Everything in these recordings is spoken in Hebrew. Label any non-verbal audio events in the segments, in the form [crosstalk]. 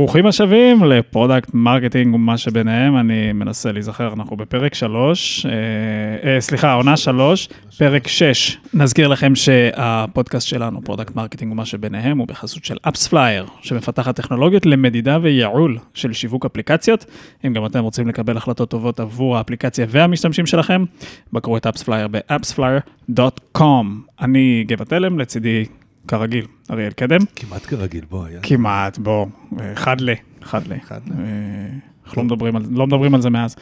ברוכים השבים ל product marketing ומה שביניהם, אני מנסה להיזכר, אנחנו בפרק 3, אה, אה, סליחה, עונה 3, פרק 6. נזכיר לכם שהפודקאסט שלנו, product marketing ומה שביניהם, הוא בחסות של AppsFlyer, שמפתחת טכנולוגיות למדידה וייעול של שיווק אפליקציות. אם גם אתם רוצים לקבל החלטות טובות עבור האפליקציה והמשתמשים שלכם, בקרו את AppsFlyer ב-appsflyer.com. אני גבע תלם, לצידי כרגיל, אריאל קדם. כמעט כרגיל, בוא. היה. כמעט, בוא, אחד ל, אחד ל. אחד ל. אה, אנחנו לא מדברים על, לא מדברים על זה מאז.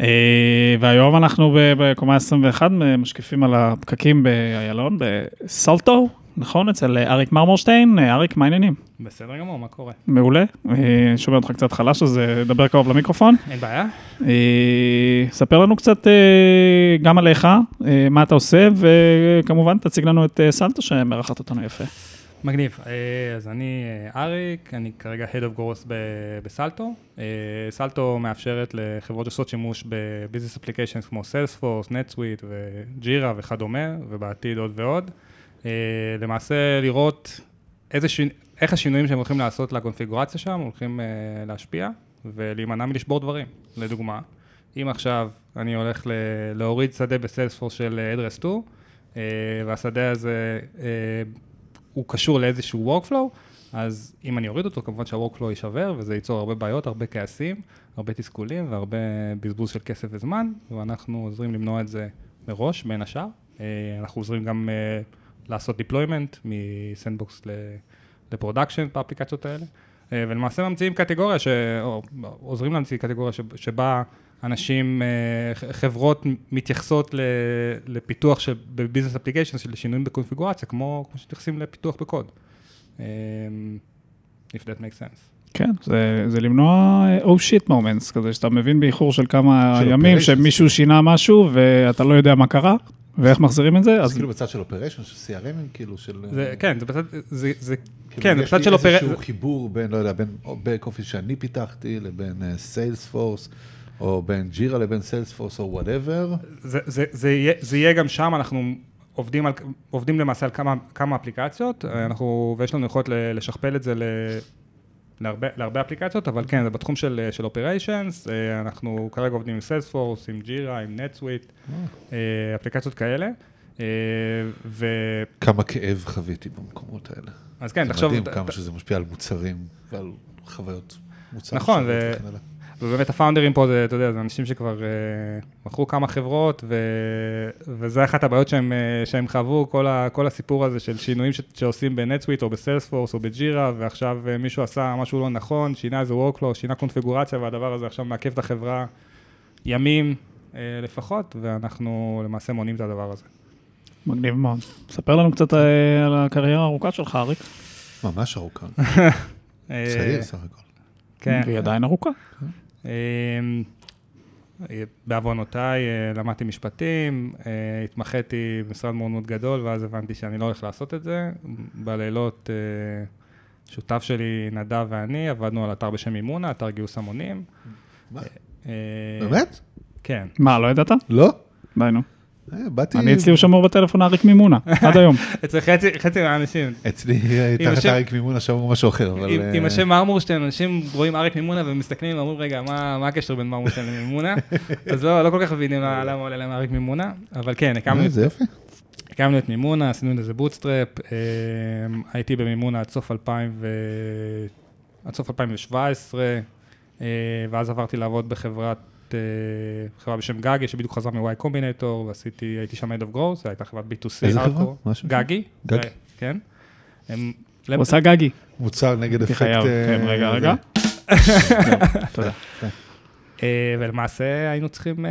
אה, והיום אנחנו בקומה 21 משקיפים על הפקקים באיילון, בסלטו, נכון? אצל אריק מרמורשטיין. אה, אריק, מה העניינים? בסדר גמור, מה קורה? מעולה. אה, שומע אותך קצת חלש, אז אה, דבר קרוב למיקרופון. אין בעיה. אה, ספר לנו קצת אה, גם עליך, אה, מה אתה עושה, וכמובן תציג לנו את אה, סלטו שמארחת אותנו יפה. מגניב. אה, אז אני אה, אריק, אני כרגע Head of Growth בסלטו. אה, סלטו מאפשרת לחברות שעושות שימוש בביזנס אפליקיישנס כמו Salesforce, NetSuite וג'ירה וכדומה, ובעתיד עוד ועוד. אה, למעשה לראות איזה שינ... איך השינויים שהם הולכים לעשות לקונפיגורציה שם הולכים אה, להשפיע ולהימנע מלשבור דברים. לדוגמה, אם עכשיו אני הולך להוריד שדה ב Salesforce של address 2, אה, והשדה הזה הוא קשור לאיזשהו workflow, אז אם אני אוריד אותו, כמובן שה-workflow יישבר, וזה ייצור הרבה בעיות, הרבה כעסים, הרבה תסכולים והרבה בזבוז של כסף וזמן, ואנחנו עוזרים למנוע את זה מראש, בין השאר. אנחנו עוזרים גם לעשות deployment מ sandbox ל production באפליקציות האלה, אה, ולמעשה ממציאים קטגוריה, ש... או עוזרים להמציא קטגוריה ש... שבה אנשים, אה, חברות מתייחסות ל... לפיתוח של ב business application, של שינויים בקונפיגורציה, כמו, כמו שמתייחסים לפיתוח בקוד. אה, If that makes sense. כן, זה, זה למנוע oh shit moments, כזה שאתה מבין באיחור של כמה של ימים operations. שמישהו שינה משהו ואתה לא יודע מה קרה ואיך מחזירים את זה, אז כאילו בצד של operation, של CRM, כאילו של... זה, כן, זה בצד, זה, זה, כאילו, כן, זה יש בצד לי של אופרציה. איזשהו חיבור בין, לא יודע, בין back office שאני פיתחתי לבין Salesforce, או בין Jira לבין Salesforce, או whatever. זה, זה, זה, יהיה, גם שם, אנחנו עובדים, על, עובדים למעשה על כמה, כמה אפליקציות, אנחנו, ויש לנו יכולת לשכפל את זה ל, להרבה, להרבה אפליקציות, אבל כן, זה בתחום של, של operations, אה, אנחנו כרגע עובדים עם Salesforce, עם Jira, עם NetSuite, אה, אפליקציות כאלה, אה, ו... כמה כאב חוויתי במקומות האלה. אז כן, זה תחשוב, מדהים ת- כמה שזה משפיע על מוצרים ועל חוויות מוצר. נכון, ו-. ובאמת הפאונדרים פה זה, אתה יודע, זה אנשים שכבר אה, מכרו כמה חברות, ו... וזה אחת הבעיות שהם, אה, שהם חוו, כל, ה... כל הסיפור הזה של שינויים ש... שעושים בנטסוויט או בסיילספורס או בג'ירה, ועכשיו אה, מישהו עשה משהו לא נכון, שינה איזה workflow, שינה קונפיגורציה, והדבר הזה עכשיו מעכב את החברה ימים אה, לפחות, ואנחנו למעשה מונעים את הדבר הזה. מגניב מאוד. ספר לנו קצת על הקריירה הארוכה שלך, אריק. ממש ארוכה. [laughs] צעיר סך הכל. כן. והיא עדיין ארוכה. אמ, בעוונותיי אה, למדתי משפטים, אה, התמחיתי במשרד מאוד מאוד גדול, ואז הבנתי שאני לא הולך לעשות את זה. בלילות, אה, שותף שלי, נדב ואני, עבדנו על אתר בשם מימונה, אתר גיוס המונים. מה? באמת? כן. מה, לא ידעת? לא? די נו. אה, באתי... אני אצלי הוא שמור בטלפון אריק מימונה, [laughs] עד היום. אצל חצי מהאנשים. אצלי אה, תחת אריק מימונה שמעו משהו אחר, אבל... עם- אה, השם מרמורשטיין, אנשים רואים אריק מימונה ומסתכלים ואומרים, רגע, מה מה הקשר בין מרמורשטיין למימונה? [laughs] אז לא לא כל כך מבינים למה עולה להם אריק מימונה, אבל כן, הקמנו את זה יפה. הקמנו את מימונה, עשינו לזה bootstrap, הייתי במימונה עד סוף 2000 ו... עד סוף 2017, אה, ואז עברתי לעבוד בחברת, אה, חברה בשם גגי, שבדיוק חזרה מ-Y Combinator, ועשיתי, הייתי שם Head of Growth, זו הייתה חברת B2C. איזה חברה? השם? גגי. גגי. כן. הם... הוא עשה גגי. מוצר נגד אפקט... חייב, אה, כן, רגע, רגע. [laughs] תודה. אה, ולמעשה היינו צריכים,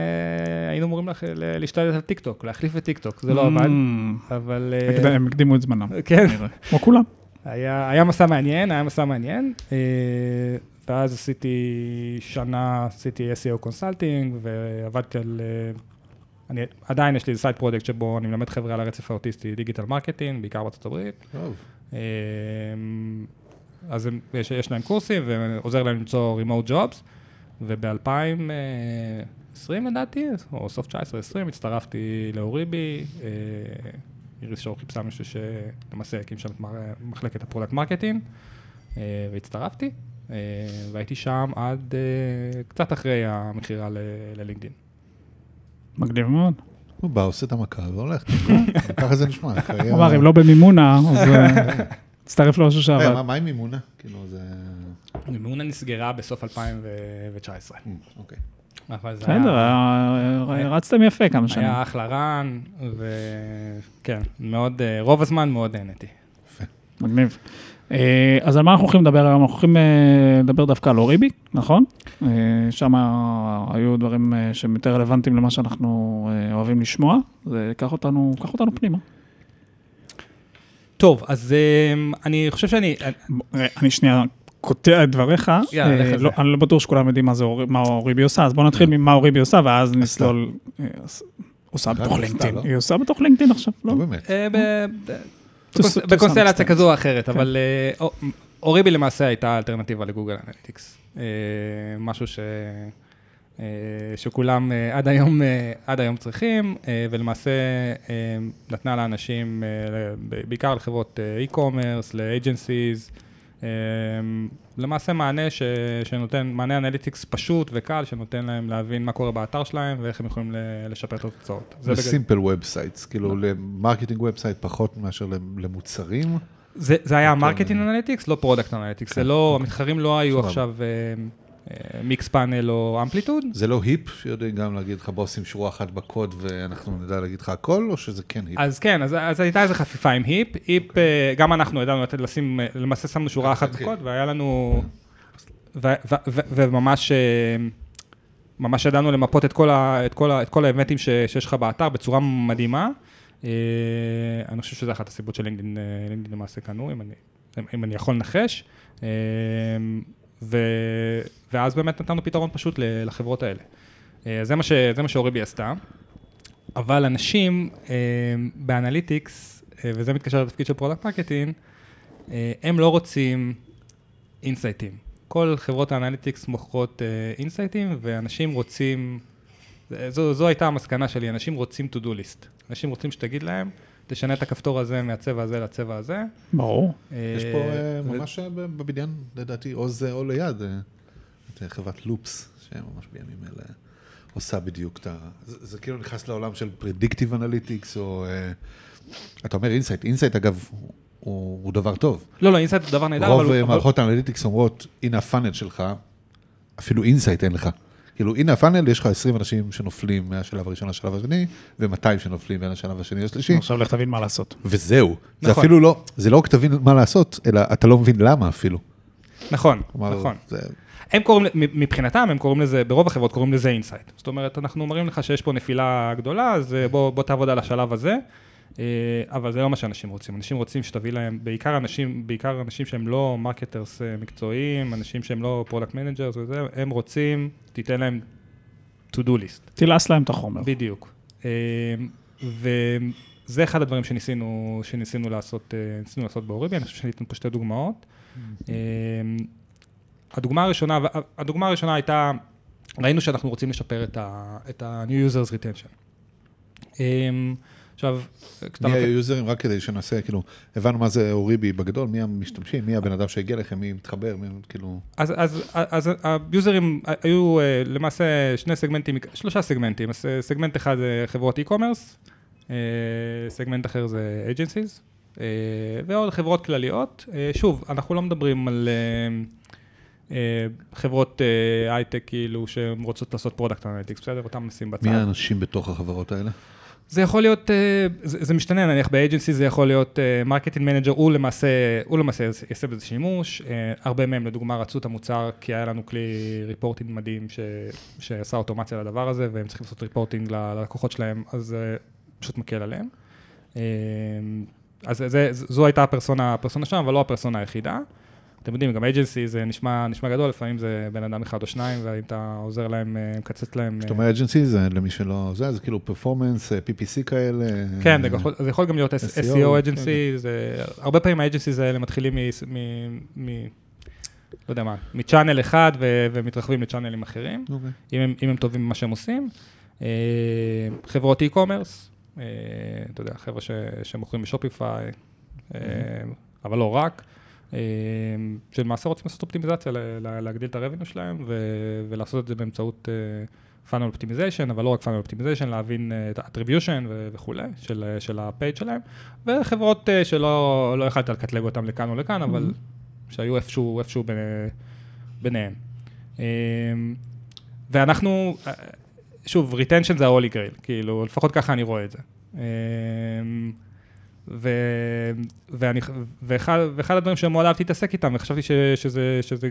היינו אמורים להשתלט על טיק טוק, להחליף את טיק טוק, זה לא עבד, Mm, אבל... אה, הקד- הם הקדימו את זמנם. כן. כמו כולם. היה, היה מסע מעניין, היה מסע מעניין, אה, ואז עשיתי שנה, עשיתי SEO consulting, ועבדתי על... אה, אני, עדיין יש לי side project שבו אני מלמד חבר'ה על הרצף האוטיסטי digital marketing, בעיקר בארצות הברית. אה, אז הם, יש, יש להם קורסים ועוזר להם למצוא remote jobs, וב-2020 לדעתי, או סוף 19-20, הצטרפתי לאוריבי, איריס שור חיפשה מישהו שלמעשה הקים שם את מחלקת ה product marketing, אה, והצטרפתי. אה, והייתי שם עד אה, קצת אחרי המכירה ל- ללינקדאין. מגניב מאוד. הוא בא, עושה את המכה והולך. [laughs] ככה זה נשמע. הוא אמר, אם לא במימונה, אז [laughs] תצטרף למשהו שעבד. מה- עם מימונה? כאילו זה... מימונה נסגרה בסוף 2019. אה, אוקיי. אבל זה בסדר, היה- אה, רצתם יפה כמה שנים. היה אחלה רן, וכן, מאוד, אה, רוב הזמן מאוד נהניתי. מגניב. אה, אז על מה אנחנו הולכים לדבר היום? אנחנו הולכים אה, לדבר דווקא על אוריבי, נכון? אה, שם היו דברים אה, שהם יותר רלוונטיים למה שאנחנו אה, אוהבים לשמוע. זה קח אותנו, קח אותנו פנימה. טוב, אז אה, אני חושב שאני... אה, אני שנייה קוטע את דבריך. יאללה, אה, לא-. אני לא בטוח שכולם יודעים מה זה מה אוריבי עושה, אז בואו נתחיל ממה אוריבי עושה, ואז נסלול. אה, אז- עושה בתוך לינקדאין. לא? היא עושה בתוך לינקדאין עכשיו, לא? לא באמת. אה, בקונסטלציה. כזו או אחרת, כן. אבל אה, אור- אוריבי למעשה הייתה אלטרנטיבה לגוגל אנליטיקס. אה, משהו ש... אה, שכולם אה, עד היום, אה, עד היום צריכים, אה, ולמעשה אה, נתנה לאנשים, אה, בעיקר לחברות אה, e-commerce, ל-agencies, אה, למעשה מענה ש, שנותן, מענה analytics פשוט וקל, שנותן להם להבין מה קורה באתר שלהם ואיך הם יכולים לשפר את התוצאות. זה. simple websites, כאילו ל marketing website פחות מאשר למוצרים. זה, זה היה אוקיי. marketing analytics, לא product analytics. זה לא, אוקיי. המתחרים לא היו. עכשיו Mixpanel או Amplitude. זה לא Heap, שיודעים גם להגיד לך בוא שים שורה אחת בקוד ואנחנו נדע להגיד לך הכל, או שזה כן Heap? אז כן, אז, אז הייתה איזו חפיפה עם היפ. היפ, אה, גם אנחנו ידענו לתת לשים, אה, למעשה שמנו שורה אחת תתחיל. בקוד, והיה לנו, ו, וממש, אה, ממש ידענו למפות את כל, ה, את כל, ה, את כל האבנטים ש, שיש לך באתר בצורה מדהימה. אה, אני חושב שזו אחת הסיבות שלינקדאין אה, לינקדאין למעשה קנו, אם אני, אם אני יכול לנחש. ו, ואז באמת נתנו פתרון פשוט לחברות האלה. אה, זה מה, ש, זה מה שאוריבי עשתה. אבל אנשים אה, ב analytics, אה, וזה מתקשר לתפקיד של product marketing, הם לא רוצים אינסייטים. כל חברות ה analytics מוכרות אינסייטים, ואנשים רוצים, זו, זו הייתה המסקנה שלי, אנשים רוצים to do list. אנשים רוצים שתגיד להם, תשנה את הכפתור הזה מהצבע הזה לצבע הזה. ברור. יש פה אה, ממש אה, בבניין, לדעתי, או זה או ליד, אה, את אה, חברת Loops, שממש בימים אלה עושה בדיוק את ה... זה זה כאילו נכנס לעולם של predictive analytics, או... אה, אתה אומר insight, insight אגב, הוא הוא דבר טוב. לא, לא, insight זה דבר נהדר, רוב אבל... אה, אבל- מערכות ה analytics אומרות, הנה ה funnel שלך, אפילו insight אין לך. כאילו, הנה ה funnel, יש לך 20 אנשים שנופלים מהשלב הראשון לשלב השני, ו-200 שנופלים בין השלב השני לשלישי, עכשיו לך תבין מה לעשות. וזהו. זה נכון. אפילו לא, זה לא רק תבין מה לעשות, אלא אתה לא מבין למה אפילו. נכון, כלומר, נכון. זה- הם קוראים, מבחינתם, הם קוראים לזה, ברוב החברות קוראים לזה insight. זאת אומרת, אנחנו אומרים לך שיש פה נפילה גדולה, אז אה, בוא, בוא תעבוד על השלב הזה, אבל זה לא מה שאנשים רוצים. אנשים רוצים שתביא להם, בעיקר אנשים, בעיקר אנשים שהם לא marketers מקצועיים, אנשים שהם לא product managers וזה, הם רוצים, תיתן להם to do list. תלעס להם את החומר. בדיוק. אה, וזה אחד הדברים שניסינו, שניסינו לעשות, אה, ניסינו לעשות באוריבי, אני חושב שאני אתן פה שתי דוגמאות. אה, הדוגמה הראשונה, הדוגמה הראשונה הייתה, ראינו שאנחנו רוצים לשפר את ה-new users retention. עכשיו, מי היוזרים, רק כדי שנעשה, כאילו, הבנו מה זה אוריבי בגדול, מי המשתמשים, מי הבן אדם שהגיע לכם, מי מתחבר, מי, כאילו, אז, אז, אז היוזרים היו אה, למעשה שני סגמנטים, שלושה סגמנטים. אז, אה, סגמנט אחד זה חברות e-commerce, אה, סגמנט אחר זה agencies, ועוד חברות כלליות. שוב, אנחנו לא מדברים על חברות הייטק כאילו שהן רוצות לעשות product analytics, בסדר? אותם נשים בצד. מי האנשים בתוך החברות האלה? זה יכול להיות, אה, זה, משתנה, נניח ב agency זה יכול להיות marketing manager, הוא למעשה, הוא למעשה יעשה בזה שימוש, אה, הרבה מהם לדוגמה רצו את המוצר, כי היה לנו כלי ריפורטינג מדהים ש, שעשה אוטומציה לדבר הזה, והם צריכים לעשות ריפורטינג ללקוחות שלהם, אז זה פשוט מקל עליהם. אה, אז זה, זו הייתה הפרסונה, הפרסונה שם, אבל לא הפרסונה היחידה. אתם יודעים, גם אג'נסי זה נשמע, נשמע גדול, לפעמים זה בן אדם אחד או שניים, ואם אתה עוזר להם, אה, מקצץ להם... כשאתה אה, אומר אג'נסי, זה למי שלא, זה, זה כאילו פרפורמנס, PPC כאלה. כן, אה, זה יכול, זה יכול גם להיות SEO, SEO agency, זה, הרבה פעמים האג'נסיז האלה מתחילים מ... מ, מ לא יודע מה, מצ'אנל אחד ו, ומתרחבים לצ'אנלים אחרים, אוקיי. אם הם, אם הם טובים במה שהם עושים. אה, חברות e-commerce, אה, אתה יודע, חבר'ה שמוכרים בשופיפיי, אה, אבל לא רק. אה, שלמעשה רוצים לעשות אופטימיזציה, להגדיל את הרווינו שלהם ו- ולעשות את זה באמצעות funnel optimization, אבל לא רק funnel optimization, להבין אה, את ו- וכולי, של, של ה page שלהם, וחברות אה, שלא לא יכלת לקטלג אותם לכאן או לכאן, אבל שהיו איפשהו, איפשהו ב- ביניהם. אה, ואנחנו, אה, שוב, retention זה ה-holy grail, כאילו, לפחות ככה אני רואה את זה. אה, ו, ואני, ואחד, ואחד הדברים שמאוד אהבתי להתעסק איתם, וחשבתי ש, שזה, שזה,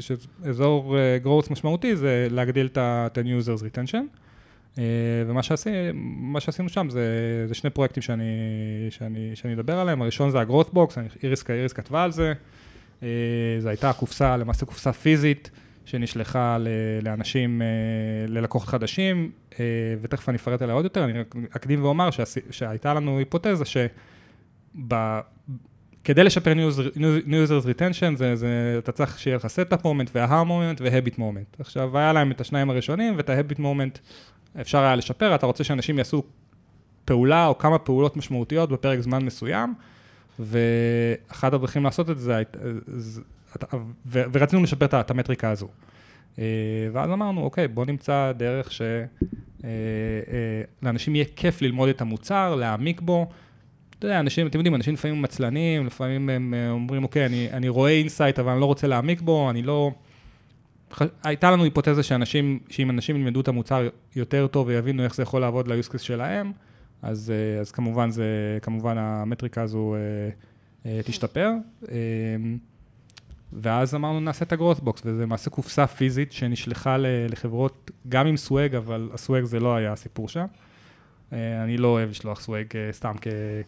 שזה אזור uh, growth משמעותי, זה להגדיל את ה-new users retention. Uh, ומה שעשי, שעשינו שם זה, זה שני פרויקטים שאני, שאני, שאני אדבר עליהם. הראשון זה ה-growth box, איריס, איריס כתבה על זה. Uh, זו הייתה קופסה, למעשה קופסה פיזית, שנשלחה לאנשים, ללקוחות חדשים, ותכף אני אפרט עליה עוד יותר. אני רק אקדים ואומר שהייתה לנו היפותזה ש... ב... כדי לשפר New User- New Users Retention, זה, זה, אתה צריך שיהיה לך Setup Moment וה-Har Moment וה-Habit Moment. עכשיו, היה להם את השניים הראשונים, ואת ה-Habit Moment אפשר היה לשפר, אתה רוצה שאנשים יעשו פעולה או כמה פעולות משמעותיות בפרק זמן מסוים, ואחת הדרכים לעשות את זה, ורצינו לשפר את המטריקה הזו. אה, ואז אמרנו, אוקיי, בוא נמצא דרך שלאנשים יהיה כיף ללמוד את המוצר, להעמיק בו. אתה יודע, אנשים, אתם יודעים, אנשים לפעמים עצלנים, לפעמים הם אה, אומרים, אוקיי, אני, אני רואה insight, אבל אני לא רוצה להעמיק בו, אני לא... הייתה לנו היפותזה שאנשים, שאם אנשים ילמדו את המוצר יותר טוב ויבינו איך זה יכול לעבוד case שלהם, אז, אה, אז כמובן, זה, כמובן המטריקה הזו אה, תשתפר. אה, ואז אמרנו, נעשה את box, וזה למעשה קופסה פיזית שנשלחה לחברות, גם עם swag, אבל ה swag זה לא היה הסיפור שם. אה, אני לא אוהב לשלוח סוואג אה, סתם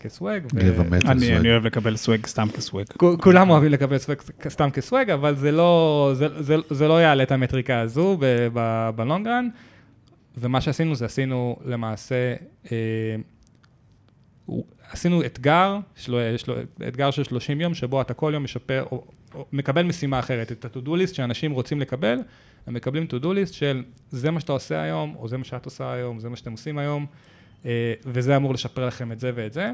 כסוואג. אני סוואג. אני אוהב לקבל סוואג סתם כסוואג. כולם אוהבים לקבל סוואג סתם כסוואג, אבל זה לא, זה, זה, זה לא יעלה את המטריקה הזו ב- ב- בלונגרן. ומה שעשינו זה עשינו למעשה, אה, עשינו אתגר, אתגר של 30 יום, שבו אתה כל יום משפר, מקבל משימה אחרת, את ה-to-do list שאנשים רוצים לקבל, הם מקבלים to-do list של זה מה שאתה עושה היום, או זה מה שאת עושה היום, זה מה שאתם עושים היום, וזה אמור לשפר לכם את זה ואת זה.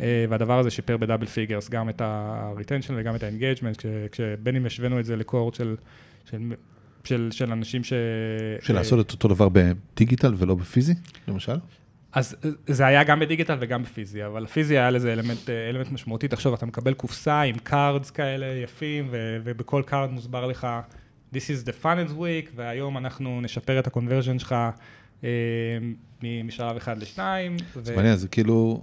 אה, והדבר הזה שיפר ב double figures, גם את ה-retention וגם את ה-engagement, כש- כשבין אם השווינו את זה ל cohort של, של, של, של אנשים ש... של לעשות את אותו דבר בדיגיטל ולא בפיזי, למשל? אז אה, זה היה גם בדיגיטל וגם בפיזי, אבל הפיזי היה לזה אלמנט, אה, אלמנט משמעותי. תחשוב, אתה מקבל קופסה עם cards כאלה יפים, ו, ובכל card מוסבר לך, This is the funnels week, והיום אנחנו נשפר את ה-conversion שלך אה, משלב אחד לשניים. זה מעניין, זה כאילו...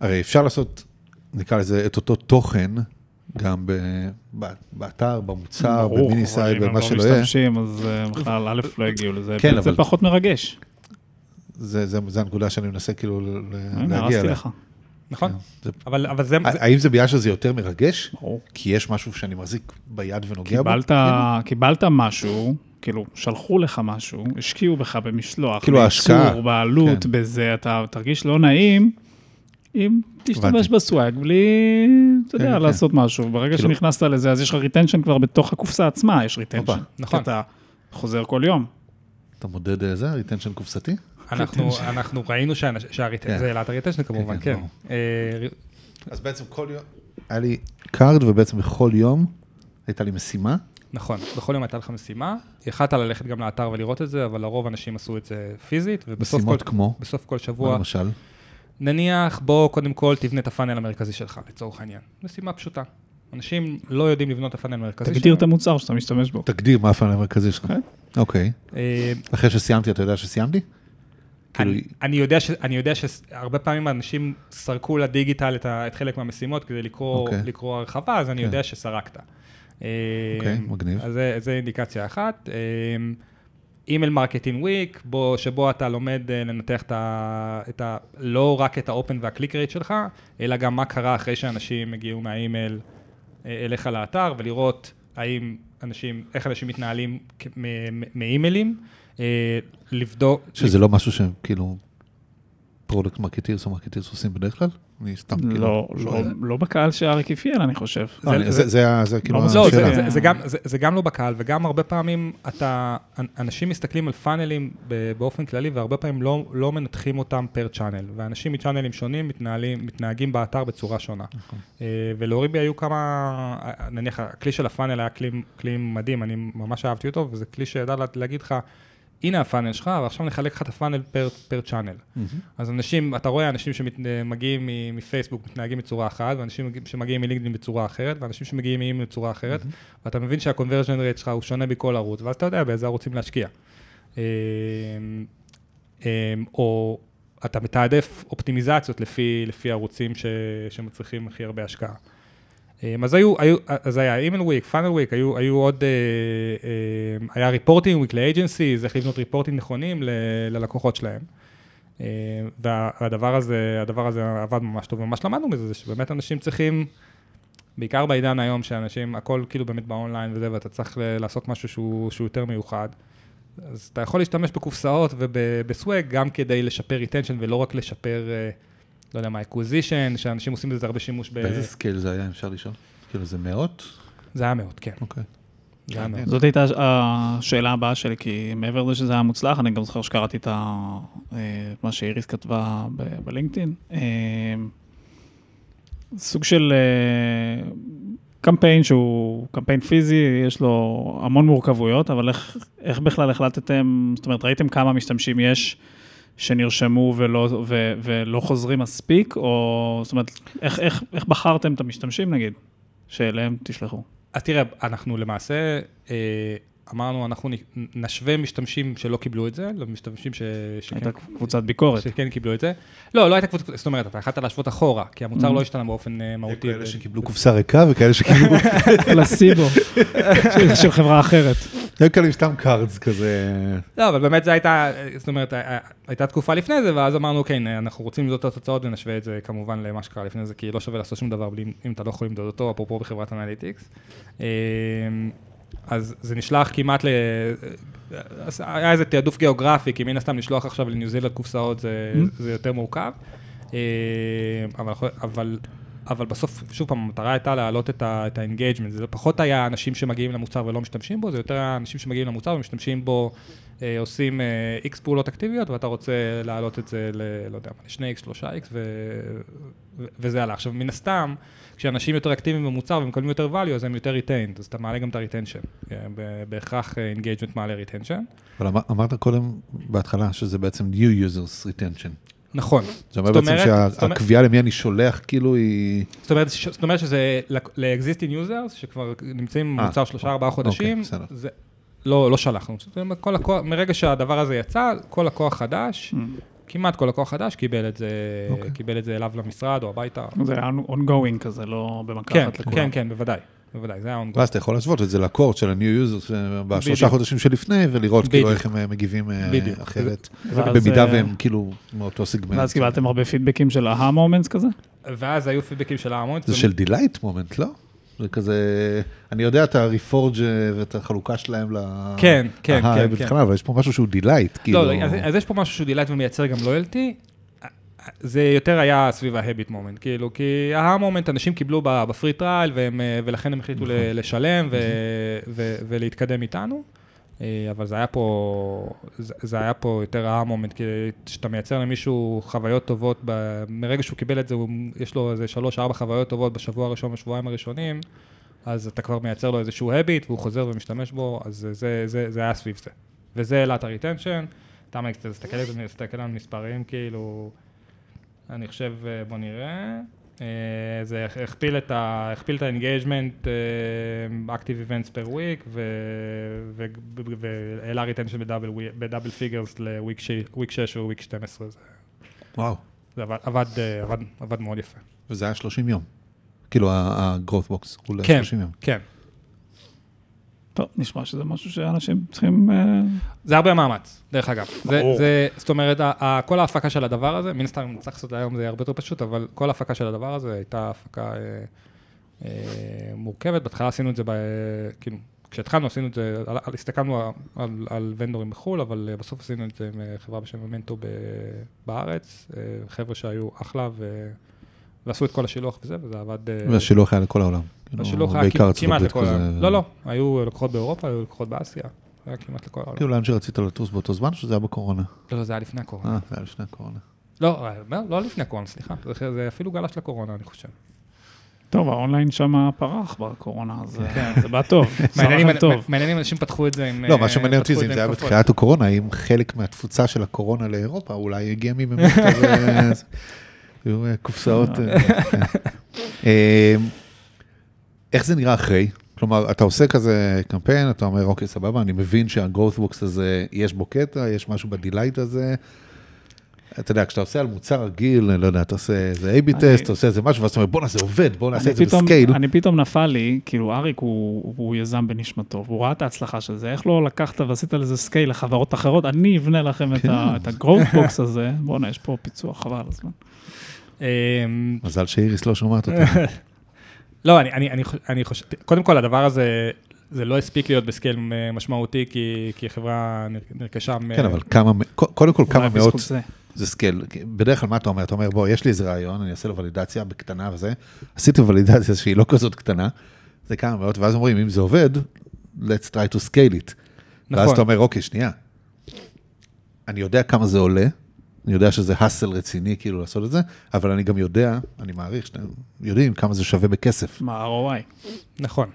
הרי אפשר לעשות, נקרא לזה, את אותו תוכן, גם באתר, במוצר, ב mini site, במה שלא אם הם לא יהיה. משתמשים, אז אה, בכלל, א', לא הגיעו לזה. כן, זה אבל- פחות מרגש. זה, זה, זה הנקודה שאני מנסה כאילו להגיע הרסתי אליה. לך. נכון, כן, זה- אבל, אבל זה, זה, האם זה בגלל שזה יותר מרגש? ברור. כי יש משהו שאני מחזיק ביד ונוגע בו? קיבלת משהו, כאילו, שלחו לך משהו, השקיעו בך במשלוח, כאילו ההשקעה. בייצור, בעלות, כן. בזה, אתה תרגיש לא נעים, אם תשתמש. ב swag בלי, אתה כן, יודע, כן. לעשות משהו. ברגע כאילו- שנכנסת לזה, אז יש לך retention כבר בתוך הקופסה עצמה, יש retention. נכון. אתה חוזר כל יום. אתה מודד אה, זה, retention קופסתי? אנחנו, אנחנו ראינו שה retention, כן. זה העלה את ה retention כמובן, כן, כן. אה, אז בעצם כל יום, היה לי card ובעצם בכל יום הייתה לי משימה. נכון, בכל יום הייתה לך משימה, יכלת ללכת גם לאתר ולראות את זה, אבל לרוב אנשים עשו את זה פיזית, ובסוף כל, כמו, בסוף כל שבוע, למשל? נניח, בוא קודם כל תבנה את ה funnel המרכזי שלך, לצורך העניין. משימה פשוטה. אנשים לא יודעים לבנות את הפאנל המרכזי תגדיר את המוצר שאתה משתמש בו. תגדיר מה ה funnel המרכזי שלך. כן. אוקיי. אה, אחרי שסיימתי, אתה יודע שסיימתי? כאילו, אני, אני, יודע ש, אני יודע שהרבה פעמים אנשים סרקו ל digital את, ה, את חלק מהמשימות כדי לקרוא, אוקיי. לקרוא הרחבה, אז אני כן. יודע שסרקת. אוקיי, מגניב. אז זה, זה אינדיקציה אחת. email marketing week, שבו אתה לומד אה, לנתח את ה, את ה... לא רק את ה open וה click rate שלך, אלא גם מה קרה אחרי שאנשים הגיעו מהאימייל אה, אליך לאתר, ולראות האם אנשים, איך אנשים מתנהלים מאימיילים, אה, לבדוק... שזה לא משהו שהם כאילו product marketers או marketers עושים בדרך כלל? אני סתם כאילו... לא, לא. לא בקהל שאריק אפיין, אני חושב. לא, אני- זה- זה ה- זה כאילו לא, לא, זה, השאלה. זה, זה, גם, זה, זה גם לא בקהל, וגם הרבה פעמים אתה, אנשים מסתכלים על פאנלים ב- באופן כללי, והרבה פעמים לא, לא מנתחים אותם פר צ'אנל, ואנשים מצ'אנלים שונים מתנהגים באתר בצורה שונה. נכון. אה, ולאוריבי היו כמה, נניח הכלי של הפאנל היה כלי, מדהים, אני ממש אהבתי אותו, וזה כלי שידע לה- להגיד לך, הנה הפאנל שלך, ועכשיו נחלק לך את הפאנל פר, פר צ'אנל. אז אנשים, אתה רואה אנשים שמגיעים מפייסבוק מתנהגים בצורה אחת, ואנשים שמגיעים מלינקדאין בצורה אחרת, ואנשים שמגיעים מאימייל בצורה אחרת, ואתה מבין שה-conversion rate שלך הוא שונה בכל ערוץ, ואז אתה יודע באיזה ערוצים להשקיע. אמ, אמ, או אתה מתעדף אופטימיזציות לפי, לפי ערוצים ש, שמצריכים הכי הרבה השקעה. אמ, אז היו, היו, אז היה email week, funnel week, היו, היו עוד, אה, אה, היה reporting week ל agencies, איך לבנות reporting נכונים ל- ללקוחות שלהם. אה, והדבר הזה, הדבר הזה עבד ממש טוב, ממש למדנו מזה, זה שבאמת אנשים צריכים, בעיקר בעידן היום, שאנשים, הכל כאילו באמת באונליין וזה, ואתה צריך לעשות משהו שהוא, שהוא יותר מיוחד. אז אתה יכול להשתמש בקופסאות וב swag גם כדי לשפר retention ולא רק לשפר, אה, לא יודע מה, acquisition, שאנשים עושים בזה הרבה שימוש ב... באיזה scale זה היה, אפשר לשאול? כאילו זה מאות? זה היה מאוד, כן. אוקיי. זה היה. זאת הייתה השאלה הבאה שלי, כי מעבר לזה שזה היה מוצלח, אני גם זוכר שקראתי את אה, מה שאיריס כתבה בלינקדאין. אה, סוג של אה, קמפיין שהוא קמפיין פיזי, יש לו המון מורכבויות, אבל איך, איך בכלל החלטתם, זאת אומרת, ראיתם כמה משתמשים יש שנרשמו ולא, ו, ולא חוזרים מספיק, או זאת אומרת, איך, איך, איך בחרתם את המשתמשים נגיד, שאליהם תשלחו? אז תראה, אנחנו למעשה אה, אמרנו, אנחנו נשווה משתמשים שלא קיבלו את זה, למשתמשים ש... שכן- הייתה קבוצת ביקורת. שכן קיבלו את זה. לא, לא הייתה קבוצה, זאת אומרת, אתה יכולת להשוות אחורה, כי המוצר Mm. לא השתנה באופן אה, מהותי. כאלה שקיבלו קופסה ריקה וכאלה שקיבלו... [laughs] פלסיבו, של חברה אחרת. היו עם סתם cards כזה... לא, אבל באמת זה הייתה, זאת אומרת, אה, הייתה תקופה לפני זה, ואז אמרנו, אוקיי, אנחנו רוצים למדוד את התוצאות ונשווה את זה כמובן למה שקרה לפני זה, כי לא שווה לעשות שום דבר בלי, אם אתה לא יכול למדוד אותו, אפרופו בחברת אנליטיקס. אה, אז זה נשלח כמעט ל... אז היה איזה תעדוף גיאוגרפי, כי מן הסתם לשלוח עכשיו לניו זילנד קופסאות זה, Mm. זה יותר מורכב. אה, אבל, אבל, אבל בסוף, שוב פעם, המטרה הייתה להעלות את ה- את ה-engagement, זה פחות היה אנשים שמגיעים למוצר ולא משתמשים בו, זה יותר אנשים שמגיעים למוצר ומשתמשים בו, אה, עושים אה, X פעולות אקטיביות, ואתה רוצה להעלות את זה ל... לא יודע מה, ל-2X, 3X, ו... ו- וזה עלה. עכשיו, מן הסתם, כשאנשים יותר אקטיביים במוצר ומקבלים יותר value, אז הם יותר retained, אז אתה מעלה גם את ה-retension. אה, בהכרח אה, engagement מעלה retention. אבל אמר- אמרת קודם בהתחלה שזה בעצם new users retention. נכון. זה אומר זאת בעצם אומרת- זאת אומרת- שהקביעה למי אני שולח כאילו היא... זאת אומרת, ש- זאת אומרת שזה ל-existing users, שכבר נמצאים אה, במוצר שלושה ארבעה חודשים, אוקיי, בסדר. זה, לא, לא שלחנו. זאת אומרת, כל לקוח, מרגע שהדבר הזה יצא, כל לקוח חדש, כמעט כל לקוח חדש קיבל את זה, אוקיי. קיבל את זה אליו למשרד או הביתה. זה היה ongoing כזה, לא במכה כן, אחת לכולם. כן, כן, בוודאי, בוודאי, זה היה ongoing. ואז אתה יכול להשוות את זה ל cohort של ה-new users אה, בשלושה. חודשים שלפני, ולראות כאילו. איך הם אה, מגיבים אה. אחרת, במידה והם כאילו מאותו סגמנט. ואז קיבלתם הרבה פידבקים של aha moments כזה? ואז היו פידבקים של ההמון. זה של delight moment, לא? זה כזה, אני יודע את ה-reforge ואת החלוקה שלהם ל... כן, כן, כן, בכלל, אבל יש פה משהו שהוא delight, כאילו... לא, לא, אז, יש פה משהו שהוא delight ומייצר גם loyalty. זה יותר היה סביב ה habit moment, כאילו, כי ה aha moment, אנשים קיבלו ב free trial, ולכן הם החליטו נכון. לשלם ו, ו, ולהתקדם איתנו. אה, אבל זה היה פה, זה, זה היה פה יותר ה aha moment, כי כשאתה מייצר למישהו חוויות טובות, ב, מרגע שהוא קיבל את זה, הוא, יש לו איזה שלוש-ארבע חוויות טובות בשבוע הראשון, בשבועיים הראשונים, אז אתה כבר מייצר לו איזשהו habit, והוא חוזר ומשתמש בו, אז זה, זה, זה, זה היה סביב זה. וזה העלה את ה retention. אתה מסתכל על מספרים, כאילו, אני חושב, אה, בוא נראה, אה, זה הכפיל את ה-engagement, אה, active events per week, והעלה retention ב double ב double figures ל week 6 week 12, זה- וואו, זה עבד- מאוד יפה. וזה היה 30 יום. כאילו ה-growth box, הוא כן. ל-30 יום. כן, טוב, נשמע שזה משהו שאנשים צריכים... אה, זה הרבה מאמץ, דרך אגב. זה. זה, זאת אומרת, כל ההפקה של הדבר הזה, מן הסתם, אם צריך לעשות היום זה יהיה הרבה יותר פשוט, אבל כל ההפקה של הדבר הזה הייתה הפקה אה, אה, מורכבת. בהתחלה עשינו את זה, ב, כאילו, כשהתחלנו עשינו את זה, על, על, הסתכלנו על, על, על ונדורים בחו"ל, אבל אה, בסוף עשינו את זה עם אה, חברה בשם ממנטו ב, בארץ, אה, חבר'ה שהיו אחלה ו, ועשו את כל השילוח וזה, וזה עבד... אה, והשילוח היה לכל העולם. כאילו, השילוח היה כמעט לכל. העולם. לא, לא, היו לקוחות באירופה, היו לקוחות באסיה, היה כמעט לכל העולם. כאילו לאן שרצית לטוס באותו זמן, שזה היה בקורונה? לא, לא, זה היה לפני הקורונה. אה, זה היה לפני הקורונה. לא, לא, לא לפני הקורונה, סליחה. זה- זה אפילו גלש לקורונה, אני חושב. טוב, האונליין שם פרח בקורונה, אז אה, זה בא טוב. אם-. מעניין אם אנשים פתחו את זה עם... לא, אה, מה שמעניין אותי זה את אם זה היה. בתחילת הקורונה, האם חלק מהתפוצה של הקורונה לאירופה אולי הגיע מבאמת כזה, [laughs] היו אה, קופסאות. אה, [laughs] כן. אה, איך זה נראה אחרי? כלומר, אתה עושה כזה קמפיין, אתה אומר, אוקיי, סבבה, אני מבין שה-growth box הזה, יש בו קטע, יש משהו ב delight הזה. אתה יודע, כשאתה עושה על מוצר רגיל, אני לא יודע, אתה עושה איזה A-B test, אתה עושה איזה משהו, ואז אתה אומר, בואנה, זה עובד, בוא נעשה את זה ב scale. אני פתאום נפל לי, כאילו אריק הוא הוא יזם בנשמתו, והוא ראה את ההצלחה של זה, איך לא לקחת ועשית לזה scale לחברות אחרות, אני אבנה לכם את כן. ה- את box הזה, בואנה, יש פה פיצוח, חבל הזמן. אמ, מזל שאיריס לא שומעת אותי. [laughs] לא, אני, אני, אני, אני חושב, קודם כל, הדבר הזה, זה לא הספיק להיות ב scale אה, משמעותי, כי, כי חברה נר- נרכשה... מ- כן, אבל כמה, קודם כל כמה מאות זה. זה scale. בדרך כלל מה אתה אומר? אתה אומר, בוא, יש לי איזה רעיון, אני אעשה לו ולידציה בקטנה וזה. עשיתי ולידציה שהיא לא כזאת קטנה, זה כמה מאות, ואז אומרים, אם זה עובד, let's try to scale it. ואז נכון. אתה אומר, אוקיי, שנייה. אני יודע כמה זה עולה, אני יודע שזה האסל רציני כאילו לעשות את זה, אבל אני גם יודע, אני מעריך שאתם יודעים כמה זה שווה בכסף. מה ה-ROI? נכון.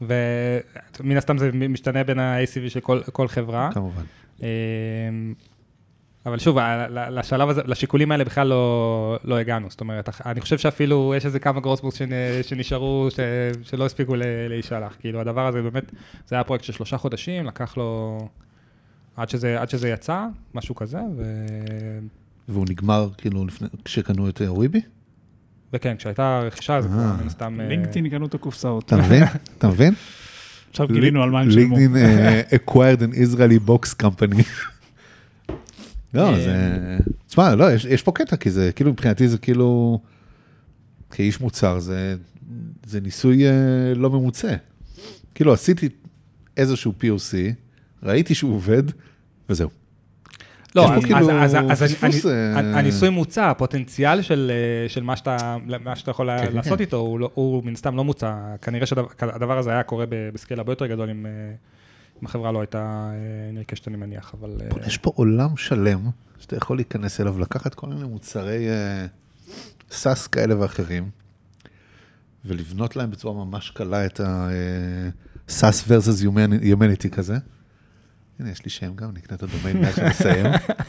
ומן הסתם זה משתנה בין ה-ACV של כל, כל חברה. כמובן. אמ, אבל שוב, לשלב הזה, לשיקולים האלה בכלל לא, לא הגענו. זאת אומרת, אני חושב שאפילו יש איזה כמה גרוסבורס שנשארו, ש, שלא הספיקו ל- להישלח. כאילו, הדבר הזה באמת, זה היה פרויקט של שלושה חודשים, לקח לו... עד שזה, עד שזה יצא, משהו כזה, ו... והוא נגמר כאילו לפני, כשקנו את אה, וויבי? וכן, כשהייתה רכישה, זה כבר אה. מן הסתם... אה, לינקדאין קנו את הקופסאות. אתה מבין? [laughs] אתה מבין? עכשיו גילינו על מה הם שילמו. לינקדאין אה, acquired an Israeli box company. [laughs] לא, אה, זה... תשמע, לא, יש, יש פה קטע, כי זה, כאילו, מבחינתי זה כאילו, כאיש מוצר, זה, זה ניסוי אה, לא ממוצה. כאילו, עשיתי איזשהו POC, ראיתי שהוא עובד, וזהו. לא, אז, כאילו אז, אז, אז פספוס, אני, אה, הניסוי מוצע, הפוטנציאל של, אה, של מה, שאתה, מה שאתה יכול כן, לעשות כן. איתו, הוא, לא, הוא מן הסתם לא מוצע. כנראה שהדבר הזה היה קורה בסקייל הרבה יותר גדול אם, אה, אם החברה לא הייתה אה, נרכשת, אני מניח, אבל... יש פה עולם שלם, שאתה יכול להיכנס אליו, לקחת כל מיני מוצרי סאס כאלה ואחרים, ולבנות להם בצורה ממש קלה את ה-SAS versus humanity כזה. הנה, יש לי שם גם, נקנה את הדומיין מאז שנסיים.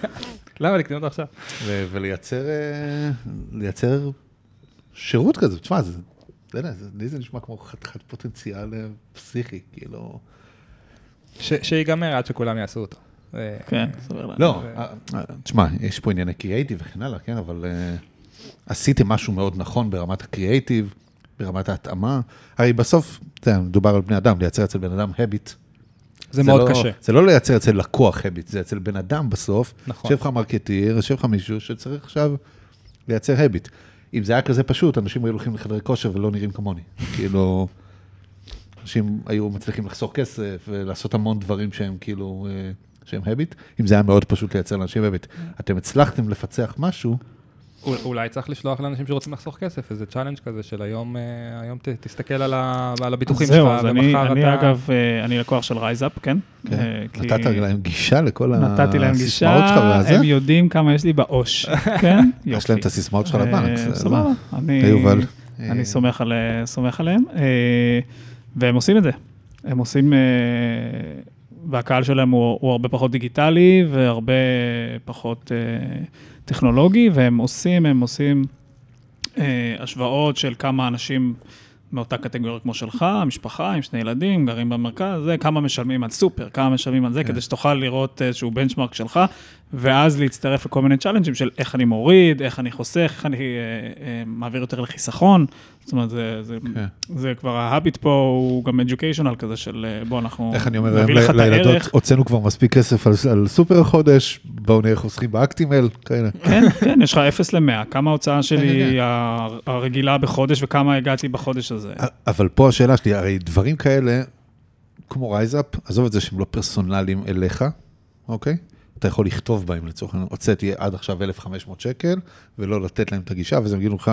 [laughs] למה לקנות אותו עכשיו? ולייצר אה, שירות כזה. תשמע, זה, לא יודע, זה- לי זה נשמע כמו חתיכת פוטנציאל אה, פסיכי, כאילו... שיגמר עד שכולם יעשו אותו. אה, כן, סביר לנו. לא, תשמע, יש פה ענייני קריאייטיב וכן הלאה, כן, אבל עשיתם משהו מאוד נכון ברמת הקריאייטיב, ברמת ההתאמה. הרי בסוף, אתה יודע, מדובר על בני אדם, לייצר אצל בן אדם הביט. זה מאוד לא, קשה. זה לא לייצר אצל לקוח הביט, זה אצל בן אדם בסוף. נכון. יושב לך מרקטיר, יושב לך מישהו שצריך עכשיו לייצר הביט. אם זה היה כזה פשוט, אנשים היו הולכים לחדרי כושר ולא נראים כמוני. [laughs] כאילו, אנשים היו מצליחים לחסוך כסף ולעשות המון דברים שהם כאילו, אה, שהם habit. אם זה היה מאוד פשוט לייצר לאנשים habit. אתם הצלחתם לפצח משהו, אולי צריך לשלוח לאנשים שרוצים לחסוך כסף, איזה challenge כזה של היום, אה, היום ת, תסתכל על, ה, על הביטוחים זהו, שלך, אז אני, ומחר אני אתה... אגב, אה, אני לקוח של רייזאפ, כן? כן. אה, כי- נתת להם גישה לכל נתתי להם הסיסמאות שלך גישה, והזה? הם יודעים כמה יש לי בעו"ש, [laughs] כן? יופי. יש להם את הסיסמאות שלך לבנק. סבבה, אני היי, יובל. אני סומך על- סומך עליהם, והם עושים את זה. הם עושים, והקהל שלהם הוא הוא הרבה פחות דיגיטלי והרבה פחות אה, טכנולוגי, והם עושים, הם עושים אה, השוואות של כמה אנשים מאותה קטגוריה כמו שלך, משפחה עם שני ילדים, גרים במרכז, זה כמה משלמים על סופר, כמה משלמים על זה, כן. כדי שתוכל לראות איזשהו בנצ'מרק שלך, ואז להצטרף לכל מיני צ'אלנג'ים של איך אני מוריד, איך אני חוסך, איך אני אה, אה, מעביר יותר לחיסכון. זאת אומרת, זה, זה, כן. זה כבר ה habit פה הוא גם educational כזה של אה, בוא, אנחנו איך אני אומר נביא היום לך את לילדות. הוצאנו כבר מספיק כסף על, על סופר החודש, בואו נהיה חוסכים באקטימל, כאלה. כן, כן, יש לך 0 ל-100, כמה ההוצאה כן, שלי ה- הרגילה בחודש וכמה הגעתי בחודש הזה. אבל פה השאלה שלי, הרי דברים כאלה, כמו רייזאפ, עזוב את זה שהם לא פרסונליים אליך, אוקיי? אתה יכול לכתוב בהם לצורך העניין, הוצאתי עד עכשיו 1,500 שקל, ולא לתת להם את הגישה, ואז הם יגידו לך,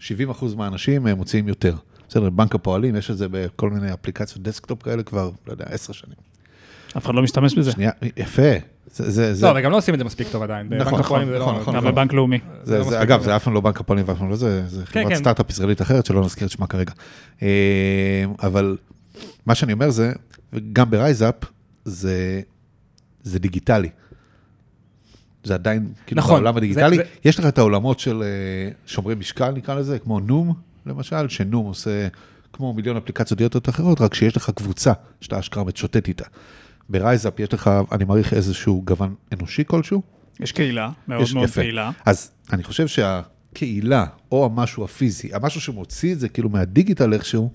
70% מהאנשים הם מוציאים יותר. בסדר, בנק הפועלים, יש את זה בכל מיני אפליקציות desktop כאלה כבר, לא יודע, עשר שנים. אף אחד לא משתמש בזה. שנייה, יפה. זה, זה, זה, לא, וגם לא עושים את זה מספיק טוב עדיין. נכון, בבנק הפועלים נכון, זה לא- נכון, גם נכון. בבנק לאומי. זה, לא זה, מספיק אגב. זה אף פעם לא בנק הפועלים ואף פעם לא זה, זה חברת כן. סטארט-אפ ישראלית אחרת, שלא נזכיר את שמה כרגע. אה, אבל מה שאני אומר זה, גם ב-RiseUp, זה, זה דיגיטלי. זה עדיין, כאילו נכון, בעולם הדיגיטלי, זה- יש לך את העולמות של אה, שומרי משקל, נקרא לזה, כמו Noom, למשל, ש-Noom עושה כמו מיליון אפליקציות דיאטות אחרות, רק שיש לך קבוצה שאתה אשכרה מתשוטט איתה. ב-RiseUp יש לך, אני מעריך, איזשהו גוון אנושי כלשהו, יש קהילה, מאוד יש- מאוד יפה. פעילה. אז אני חושב שהקהילה, או המשהו הפיזי, המשהו שמוציא את זה כאילו מהדיגיטל איכשהו,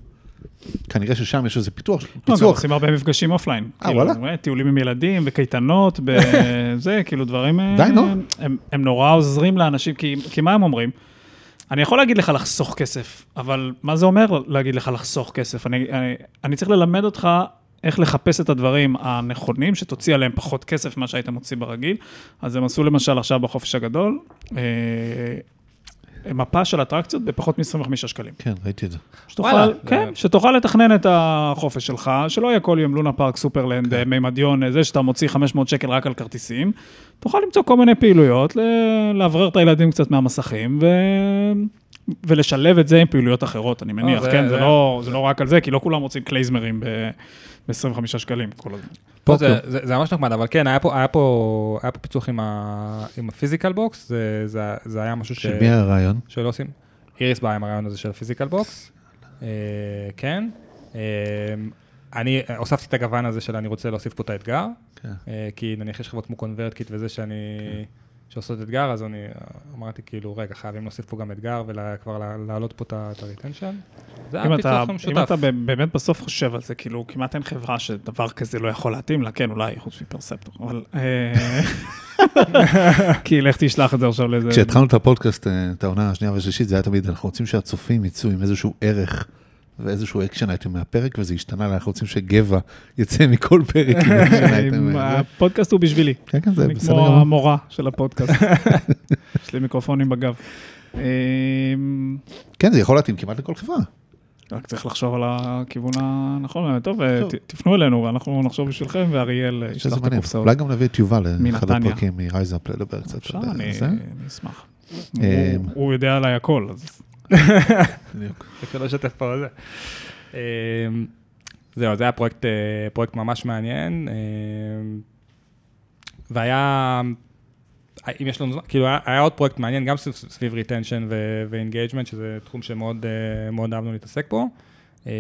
כנראה ששם יש איזה פיתוח, לא, גם פיצוח. עושים הרבה מפגשים אופליין. אה, כאילו, וואלה? אה, טיולים עם ילדים, בקייטנות, בזה, [laughs] כאילו דברים... אה, די, נו. הם, הם נורא עוזרים לאנשים, כי, כי מה הם אומרים? אני יכול להגיד לך לחסוך כסף, אבל מה זה אומר להגיד לך לחסוך כסף? אני, אני, אני צריך ללמד אותך איך לחפש את הדברים הנכונים, שתוציא עליהם פחות כסף ממה שהיית מוציא ברגיל. אז הם עשו למשל עכשיו בחופש הגדול, אה, מפה של אטרקציות בפחות מ-25 שקלים. כן, ראיתי את זה. שתוכל, וואלה, כן, זה- שתוכל לתכנן את החופש שלך, שלא יהיה כל יום לונה פארק, סופרלנד, כן. מימדיון, זה שאתה מוציא 500 שקל רק על כרטיסים. תוכל למצוא כל מיני פעילויות, ל- לאוורר את הילדים קצת מהמסכים, ו... ולשלב את זה עם פעילויות אחרות, אני מניח, זה- כן? זה זה- לא, זה לא רק על זה, כי לא כולם רוצים קלייזמרים ב-25 שקלים כל הזמן. פה זה. זה, זה ממש נחמד, אבל כן, היה פה, היה פה, היה פה פיצוח עם, ה, עם ה-physical box, זה, זה, זה היה משהו ש, של מי הרעיון? שלא עושים. איריס באה עם הרעיון הזה של ה-physical box, אה, כן. אה, אני הוספתי את הגוון הזה של אני רוצה להוסיף פה את האתגר, כן. אה, כי נניח יש חברות כמו ConvertKit וזה שאני, שעושות אתגר, אז אני אמרתי כאילו, רגע, חייבים להוסיף פה גם אתגר וכבר להעלות פה את ה-retention. זה היה אם אתה, פיצוח אם משותף. אתה ב- באמת בסוף חושב על זה, כאילו, כמעט אין חברה שדבר כזה לא יכול להתאים לה, כן, אולי, חוץ מפרספטור, אבל... אה, [laughs] כי לך תשלח את זה עכשיו לאיזה... כשהתחלנו את הפודקאסט, אה, את העונה השנייה והשלישית, זה היה תמיד, אנחנו רוצים שהצופים יצאו עם איזשהו ערך ואיזשהו action item מהפרק, וזה השתנה, אנחנו רוצים שגבע יצא מכל פרק עם action item. אה. הפודקאסט הוא בשבילי. כן, כן, זה אני בסדר כמו גמור. המורה של הפודקאסט. [laughs] יש לי מיקרופונים בגב. אה, כן, זה יכול להתאים כמעט לכל חברה. רק צריך לחשוב על הכיוון הנכון. טוב, אה, טוב. ת- תפנו אלינו ואנחנו נחשוב בשבילכם, ואריאל אה, ישלח את. הקופסאות. אולי גם נביא את יובל לאחד. הפרקים מ-RiseUp לדבר קצת. אפשר, אני. אני אשמח. אה, הוא- הוא יודע עליי הכל, אז בדיוק. [laughs] רק לא לשתף פה זה. אמ, זהו, זה היה פרויקט, אה, פרויקט ממש מעניין, אמ, והיה, אם יש לנו זמן, כאילו היה, היה עוד פרויקט מעניין, גם סביב, סביב retention ו-engagement, שזה תחום שמאוד אה, אהבנו להתעסק בו, אמ,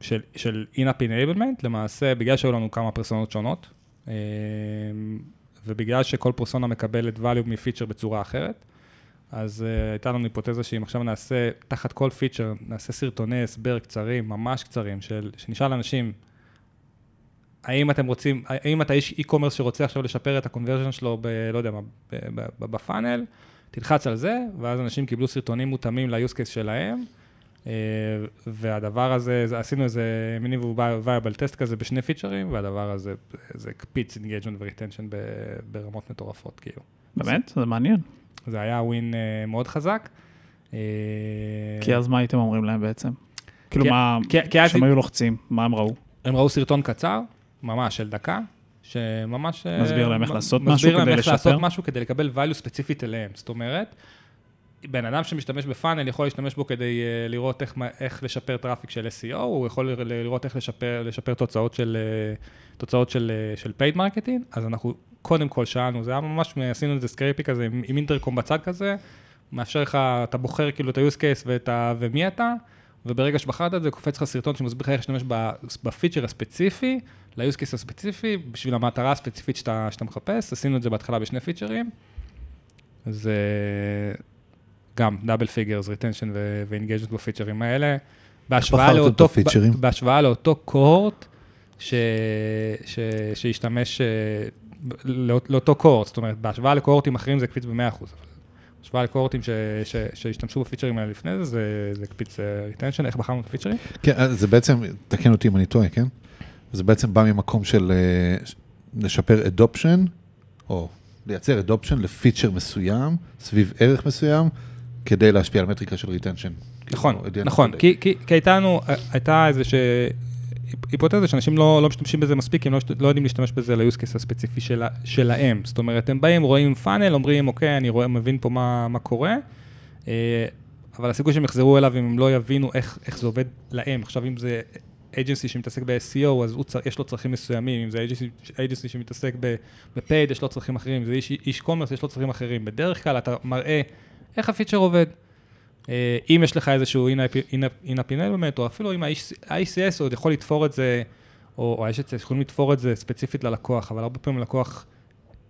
של, של in-app enablement, למעשה, בגלל שהיו לנו כמה פרסונות שונות, ובגלל שכל פרסונה מקבלת value מפיצ'ר בצורה אחרת, אז uh, הייתה לנו היפותזה שאם עכשיו נעשה, תחת כל פיצ'ר, נעשה סרטוני הסבר קצרים, ממש קצרים, של, שנשאל אנשים, האם אתם רוצים, האם אתה איש e-commerce שרוצה עכשיו לשפר את הקונברז'ן שלו ב... לא יודע מה, בפאנל, תלחץ על זה, ואז אנשים קיבלו סרטונים מותאמים ל-use case שלהם, אה, והדבר הזה, זה- עשינו איזה מיני viable test כזה בשני פיצ'רים, והדבר הזה, זה הקפיץ engagement ו-retention ברמות מטורפות, כאילו. באמת, זה מעניין. זה היה win uh, מאוד חזק. אה, כי אז מה הייתם אומרים להם בעצם? כאילו מה, כשהם היו לוחצים, מה הם ראו? הם ראו סרטון קצר, ממש של דקה, שממש... אה, מסביר להם איך לעשות מסביר משהו להם כדי איך לשפר? לעשות משהו כדי לקבל value ספציפית אליהם. זאת אומרת, בן אדם שמשתמש בפאנל יכול להשתמש בו כדי אה, לראות איך, איך לשפר traffic של SEO, הוא יכול לראות איך לשפר, לשפר תוצאות של, אה, תוצאות של, אה, של paid marketing, אז אנחנו קודם כל שאלנו, זה היה ממש, עשינו איזה scrappy כזה עם, עם אינטרקום בצד כזה, מאפשר לך, אתה בוחר כאילו את ה-use case ואת ה, ומי אתה, וברגע שבחרת את זה, קופץ לך סרטון שמסביר לך איך להשתמש בפיצ'ר הספציפי, ל-use case הספציפי, בשביל המטרה הספציפית שאתה, שאתה מחפש. עשינו את זה בהתחלה בשני פיצ'רים. זה גם double figures, retention ו-engagement בפיצ'רים האלה. בהשוואה לאותו, בהשוואה לאותו cohort ש, ש, שהשתמש, אה, לא- לאותו cohort, זאת אומרת, בהשוואה ל-cohort ים אחרים זה הקפיץ ב-100%. אבל בהשוואה ל-cohort ים ש, ש, שהשתמשו בפיצ'רים האלה לפני זה, זה, זה הקפיץ retention, איך בחרנו את הפיצ'רים? כן, אז זה בעצם, תקן אותי אם אני טועה, כן? זה בעצם בא ממקום של אה, לשפר adoption, או לייצר adoption לפיצ'ר מסוים, סביב ערך מסוים, כדי להשפיע על מטריקה של retention. נכון, נכון, כי, כי, כי הייתה הייתה איזה ש... היפותזה שאנשים לא, לא משתמשים בזה מספיק, הם לא, לא יודעים להשתמש בזה ל-use case הספציפי של, שלהם. זאת אומרת, הם באים, רואים פאנל, אומרים, אוקיי, אני רואה, מבין פה מה, מה קורה, אה, אבל הסיכוי שהם יחזרו אליו, אם הם לא יבינו איך, איך זה עובד להם. עכשיו, אם זה agency שמתעסק ב-SEO, אז צר, יש לו צרכים מסוימים, אם זה agency שמתעסק ב-paid, יש לו צרכים אחרים, אם זה איש, איש קומרס, יש לו צרכים אחרים. בדרך כלל אתה מראה איך הפיצ'ר עובד. אה, אם יש לך איזשהו in-app enablement, או אפילו אם ה-ICS עוד יכול לתפור את זה, או ה-HCS יכולים לתפור את זה ספציפית ללקוח, אבל הרבה פעמים לקוח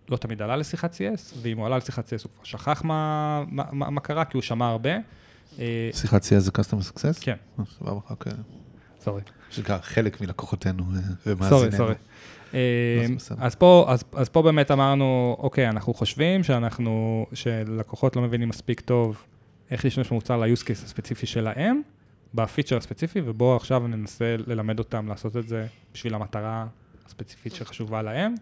לא תמיד עלה לשיחת CS, ואם הוא עלה לשיחת CS הוא כבר שכח מה, מה, מה, מה קרה, כי הוא שמע הרבה. אה, שיחת CS זה Customer Success? כן. אה, סבבה, אוקיי. סורי. חלק מלקוחותינו ומאזיננו. סורי, סורי. אז פה, אז, אז פה באמת אמרנו, אוקיי, אנחנו חושבים שאנחנו, שלקוחות לא מבינים מספיק טוב איך להשתמש במוצר ל-use case הספציפי שלהם, בפיצ'ר הספציפי, ובואו עכשיו ננסה ללמד אותם לעשות את זה בשביל המטרה הספציפית שחשובה להם,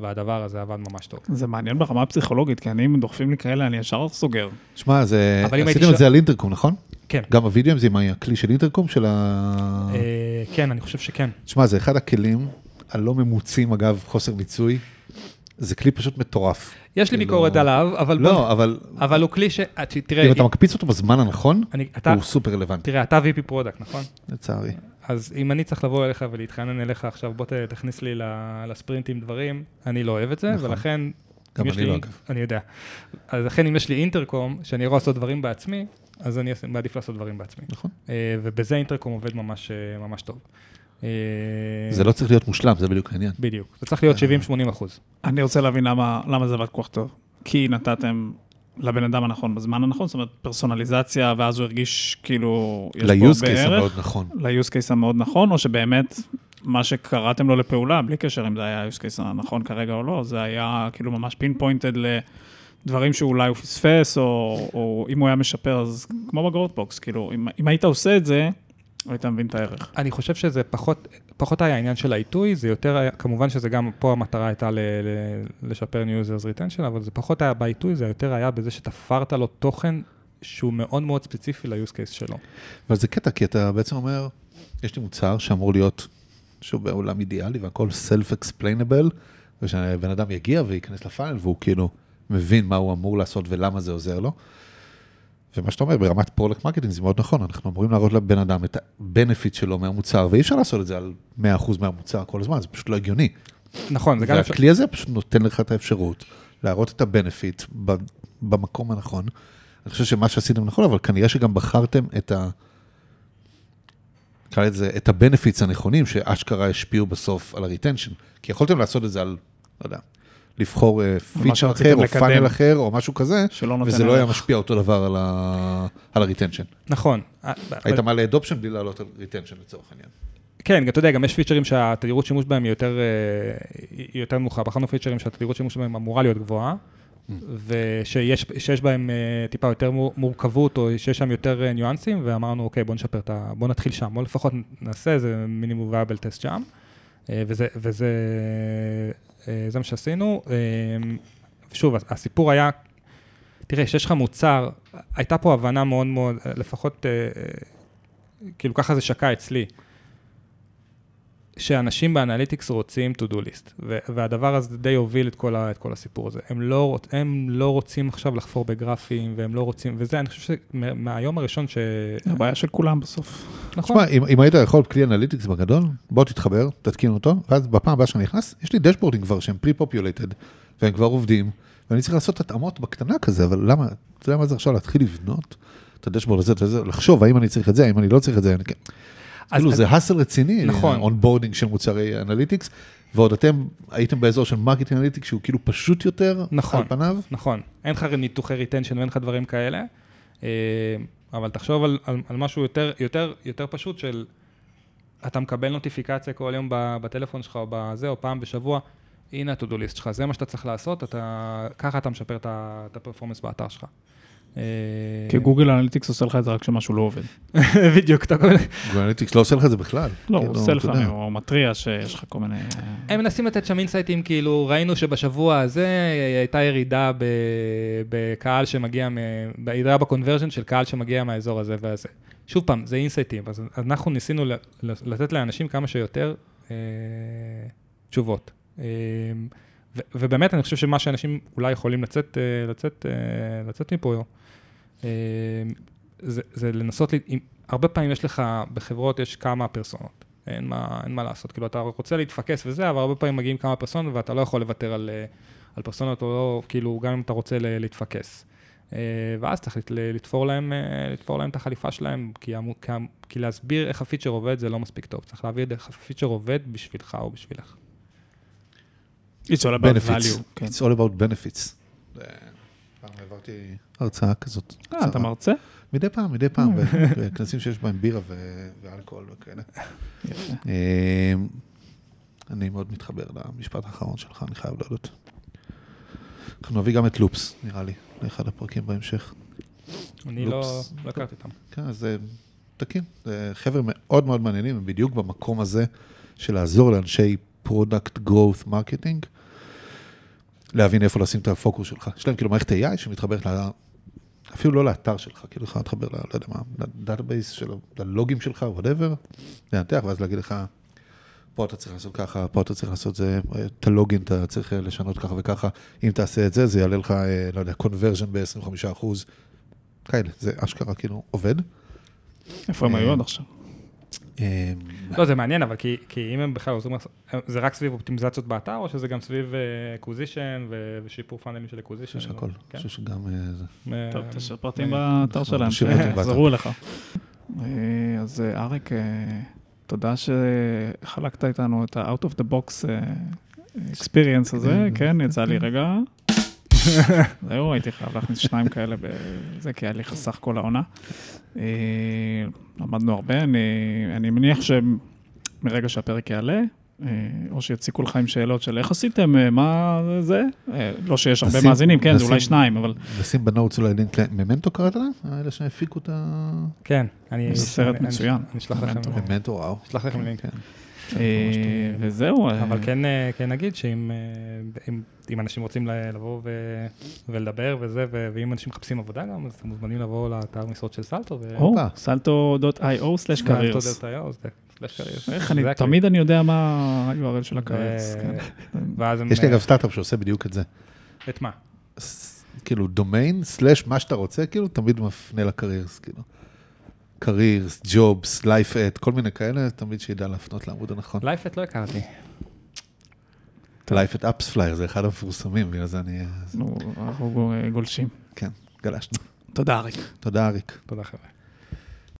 והדבר הזה עבד ממש טוב. זה מעניין ברמה הפסיכולוגית, כי אני, אם דוחפים לי כאלה, אני ישר סוגר. שמע, עשיתם את זה על אינטרקום, נכון? כן. גם הווידאו זה עם הכלי של אינטרקום של ה... אה, כן, אני חושב שכן. שמע, זה אחד הכלים הלא ממוצים, אגב, חוסר מיצוי. זה כלי פשוט מטורף. יש לי ביקורת עליו, אבל... לא, אבל... אבל הוא כלי ש... תראה... אם אתה מקפיץ אותו בזמן הנכון, הוא סופר רלוונטי. תראה, אתה VP product, נכון? לצערי. אז אם אני צריך לבוא אליך ולהתחנן אליך עכשיו, בוא תכניס לי לספרינטים דברים, אני לא אוהב את זה, נכון. ולכן... גם אני לא, אגב. אני יודע. אז לכן, אם יש לי אינטרקום, שאני יכול לעשות דברים בעצמי, אז אני מעדיף לעשות דברים בעצמי. נכון. אה, ובזה אינטרקום עובד ממש ממש טוב. זה לא צריך להיות מושלם, זה בדיוק העניין. בדיוק, זה צריך להיות 70-80 אחוז. אני רוצה להבין למה, למה זה עבד כל כך טוב. כי נתתם לבן אדם הנכון בזמן הנכון, זאת אומרת, פרסונליזציה, ואז הוא הרגיש כאילו. ל-use case המאוד נכון. ל-use case המאוד נכון, או שבאמת מה שקראתם לו לפעולה, בלי קשר אם זה היה use case הנכון כרגע או לא, זה היה כאילו ממש pinpointed לדברים שאולי הוא פספס, או, או אם הוא היה משפר, אז כמו ב-GrowthBox, כאילו, אם, אם היית עושה את זה, היית מבין את הערך. אני חושב שזה פחות, פחות היה העניין של העיתוי, זה יותר היה, כמובן שזה גם, פה המטרה הייתה ל, ל, לשפר New Users Retention, אבל זה פחות היה בעיתוי, זה יותר היה בזה שתפרת לו תוכן שהוא מאוד מאוד ספציפי ל-use case שלו. אבל זה קטע, כי אתה בעצם אומר, יש לי מוצר שאמור להיות, שוב, בעולם אידיאלי והכל self-explainable, ושבן אדם יגיע וייכנס ל funnel והוא כאילו מבין מה הוא אמור לעשות ולמה זה עוזר לו. ומה שאתה אומר, ברמת product marketing זה מאוד נכון, אנחנו אמורים להראות לבן אדם את ה-benefit שלו מהמוצר, ואי אפשר לעשות את זה על 100% מהמוצר כל הזמן, זה פשוט לא הגיוני. נכון, זה גם. והכלי הזה פשוט נותן לך את האפשרות להראות את ה-benefit במקום הנכון. אני חושב שמה שעשיתם נכון, אבל כנראה שגם בחרתם את ה... נקרא לזה, את ה-benefits הנכונים, שאשכרה השפיעו בסוף על ה-retension. כי יכולתם לעשות את זה על, לא יודע, לבחור פיצ'ר אה, אחר, או פאנל אחר, או משהו כזה, וזה לא היה משפיע אותו דבר על ה-retention. נכון. היית מעלה אדופשן בלי לעלות על retention לצורך העניין. כן, אתה יודע, גם יש פיצ'רים שהתדירות שימוש בהם היא יותר, אה, יותר נמוכה. בחרנו פיצ'רים שהתדירות שימוש בהם אמורה להיות גבוהה, ושיש בהם אה, טיפה יותר מורכבות, או שיש שם יותר ניואנסים, ואמרנו, אוקיי, בוא נשפר את ה... בוא נתחיל שם, בוא לפחות נעשה איזה minimum viable test שם. וזה, וזה זה מה שעשינו. אה, שוב, הסיפור היה, תראה, כשיש לך מוצר, הייתה פה הבנה מאוד מאוד, לפחות, אה, כאילו ככה זה שקע אצלי. שאנשים ב analytics רוצים to do list, והדבר הזה די הוביל את כל, ה- את כל הסיפור הזה. הם לא, הם לא רוצים עכשיו לחפור בגרפים, והם לא רוצים, וזה, אני חושב שמהיום הראשון ש... הבעיה של כולם בסוף. נכון. תשמע, אם, אם היית יכול כלי אנליטיקס בגדול, בוא תתחבר, תתקין אותו, ואז בפעם הבאה שאני נכנס, יש לי דשבורדים כבר שהם pre-populated, והם כבר עובדים, ואני צריך לעשות התאמות בקטנה כזה, אבל למה, אתה יודע מה זה עכשיו להתחיל לבנות את הדשבורד הזה, לחשוב האם אני צריך את זה, האם אני לא צריך את זה, אני... כאילו זה hassle רציני, נכון, onboarding של מוצרי analytics, ועוד אתם הייתם באזור של marketing analytics שהוא כאילו פשוט יותר נכון, על פניו. נכון, אין לך ניתוחי retention ואין לך דברים כאלה, אה, אבל תחשוב על, על, על משהו יותר, יותר, יותר פשוט של, אתה מקבל נוטיפיקציה כל יום בטלפון שלך או בזה, או פעם בשבוע, הנה ה-to-do list שלך, זה מה שאתה צריך לעשות, אתה, ככה אתה משפר את ה performance באתר שלך. אה, כי Google Analytics עושה לך את זה רק כשמשהו לא עובד. [laughs] בדיוק, אתה קורא... Google Analytics לא עושה לך את זה בכלל. לא, כאילו, הוא עושה. לפעמים, הוא מתריע שיש לך כל מיני... הם מנסים לתת שם insightים, כאילו, ראינו שבשבוע הזה הייתה ירידה בקהל שמגיע, בירידה ב conversion של קהל שמגיע מהאזור הזה והזה. שוב פעם, זה insightים, אז אנחנו ניסינו לתת לאנשים כמה שיותר אה, תשובות. ו- ובאמת, אני חושב שמה שאנשים אולי יכולים לצאת, אה, לצאת, אה, לצאת מפה, אה, זה, זה לנסות, ל- אם- הרבה פעמים יש לך, בחברות יש כמה פרסונות. אין מה, אין מה לעשות, כאילו אתה רוצה להתפקס וזה, אבל הרבה פעמים מגיעים כמה פרסונות ואתה לא יכול לוותר על, על פרסונות או לא, כאילו גם אם אתה רוצה להתפקס. ואז צריך לת- לתפור להם, לתפור להם את החליפה שלהם, כי, כי, כי להסביר איך הפיצ'ר עובד זה לא מספיק טוב, צריך להביא איך הפיצ'ר עובד בשבילך או בשבילך. It's all about benefits. value. כן. It's all about benefits. פעם העברתי הרצאה כזאת. אה, אתה. מרצה? מדי פעם, מדי פעם, בכנסים שיש בהם בירה ו- ואלכוהול וכאלה. אה, אני מאוד מתחבר למשפט האחרון שלך, אני חייב להודות. אנחנו נביא גם את לופס, נראה לי, לאחד הפרקים בהמשך. אני לא, הכרתי אותם. כן, אז זה תקין. זה חבר'ה מאוד מאוד מעניינים, הם בדיוק במקום הזה של לעזור לאנשי product growth marketing, להבין איפה לשים את הפוקוס שלך. יש להם כאילו מערכת AI שמתחברת ל... אפילו לא לאתר שלך, כאילו לך להתחבר. לא יודע מה, ל database של... ללוגים שלך, whatever, לנתח, ואז להגיד לך, פה אתה צריך לעשות ככה, פה אתה צריך לעשות זה, את ה login אתה צריך לשנות ככה וככה, אם תעשה את זה, זה יעלה לך, אה, לא יודע, conversion ב-25 אחוז, כאלה, זה אשכרה כאילו עובד. איפה הם אה, היו עד עכשיו? אה, לא, זה מעניין, אבל כי, כי אם הם בכלל עוזרים, זה רק סביב אופטימיזציות באתר, או שזה גם סביב acquisition ושיפור funnelים של acquisition? יש הכל, כן? אני חושב שגם... אה, זה. אה, טוב, תשאיר פרטים אה, באתר שלהם. יחזרו [laughs] אליך. אה, אז אה, אריק, אה, תודה שחלקת איתנו את ה-out of the box אה, experience הזה, כן, יצא לי רגע. [laughs] זהו, הייתי חייב להכניס שניים כאלה בזה, כי היה לי חסך כל העונה. אה, למדנו הרבה, אני, אני מניח שמרגע שהפרק יעלה, אה, או שיציקו לך עם שאלות של איך עשיתם, אה, מה זה, לא שיש הרבה נשים- מאזינים, כן, זה נשים- אולי שניים, אבל נשים בנוטס אולי לינק לממנטו קראת להם? האלה שהפיקו את ה... כן, אני... זה סרט אני- מצוין. אני אשלח לכם, ממנטו. ממנטו, וואו. אשלח לכם לינק. כן. אה, וזהו. אה, אבל כן, אה, כן נגיד שאם אם, אם אנשים רוצים לבוא ו, ולדבר וזה, ואם אנשים מחפשים עבודה גם, אז אתם מוזמנים לבוא לאתר משרות של Salto. או, הופה. salto.io/careers. Salto.io, זה- slash careers. איך אני. תמיד אני יודע מה ה-URL של ה careers. כן. יש לי אגב סטארט-אפ שעושה בדיוק את זה. את מה? כאילו דומיין, slash מה שאתה רוצה, כאילו תמיד מפנה ל careers, כאילו. careers, jobs, life at, כל מיני כאלה, תמיד שידע להפנות לעמוד הנכון. life at לא הכרתי. life at AppsFlyer, זה אחד המפורסמים, בגלל זה אני... נו, אנחנו גולשים. כן, גלשנו. תודה, אריק. תודה, אריק. תודה חבר'ה.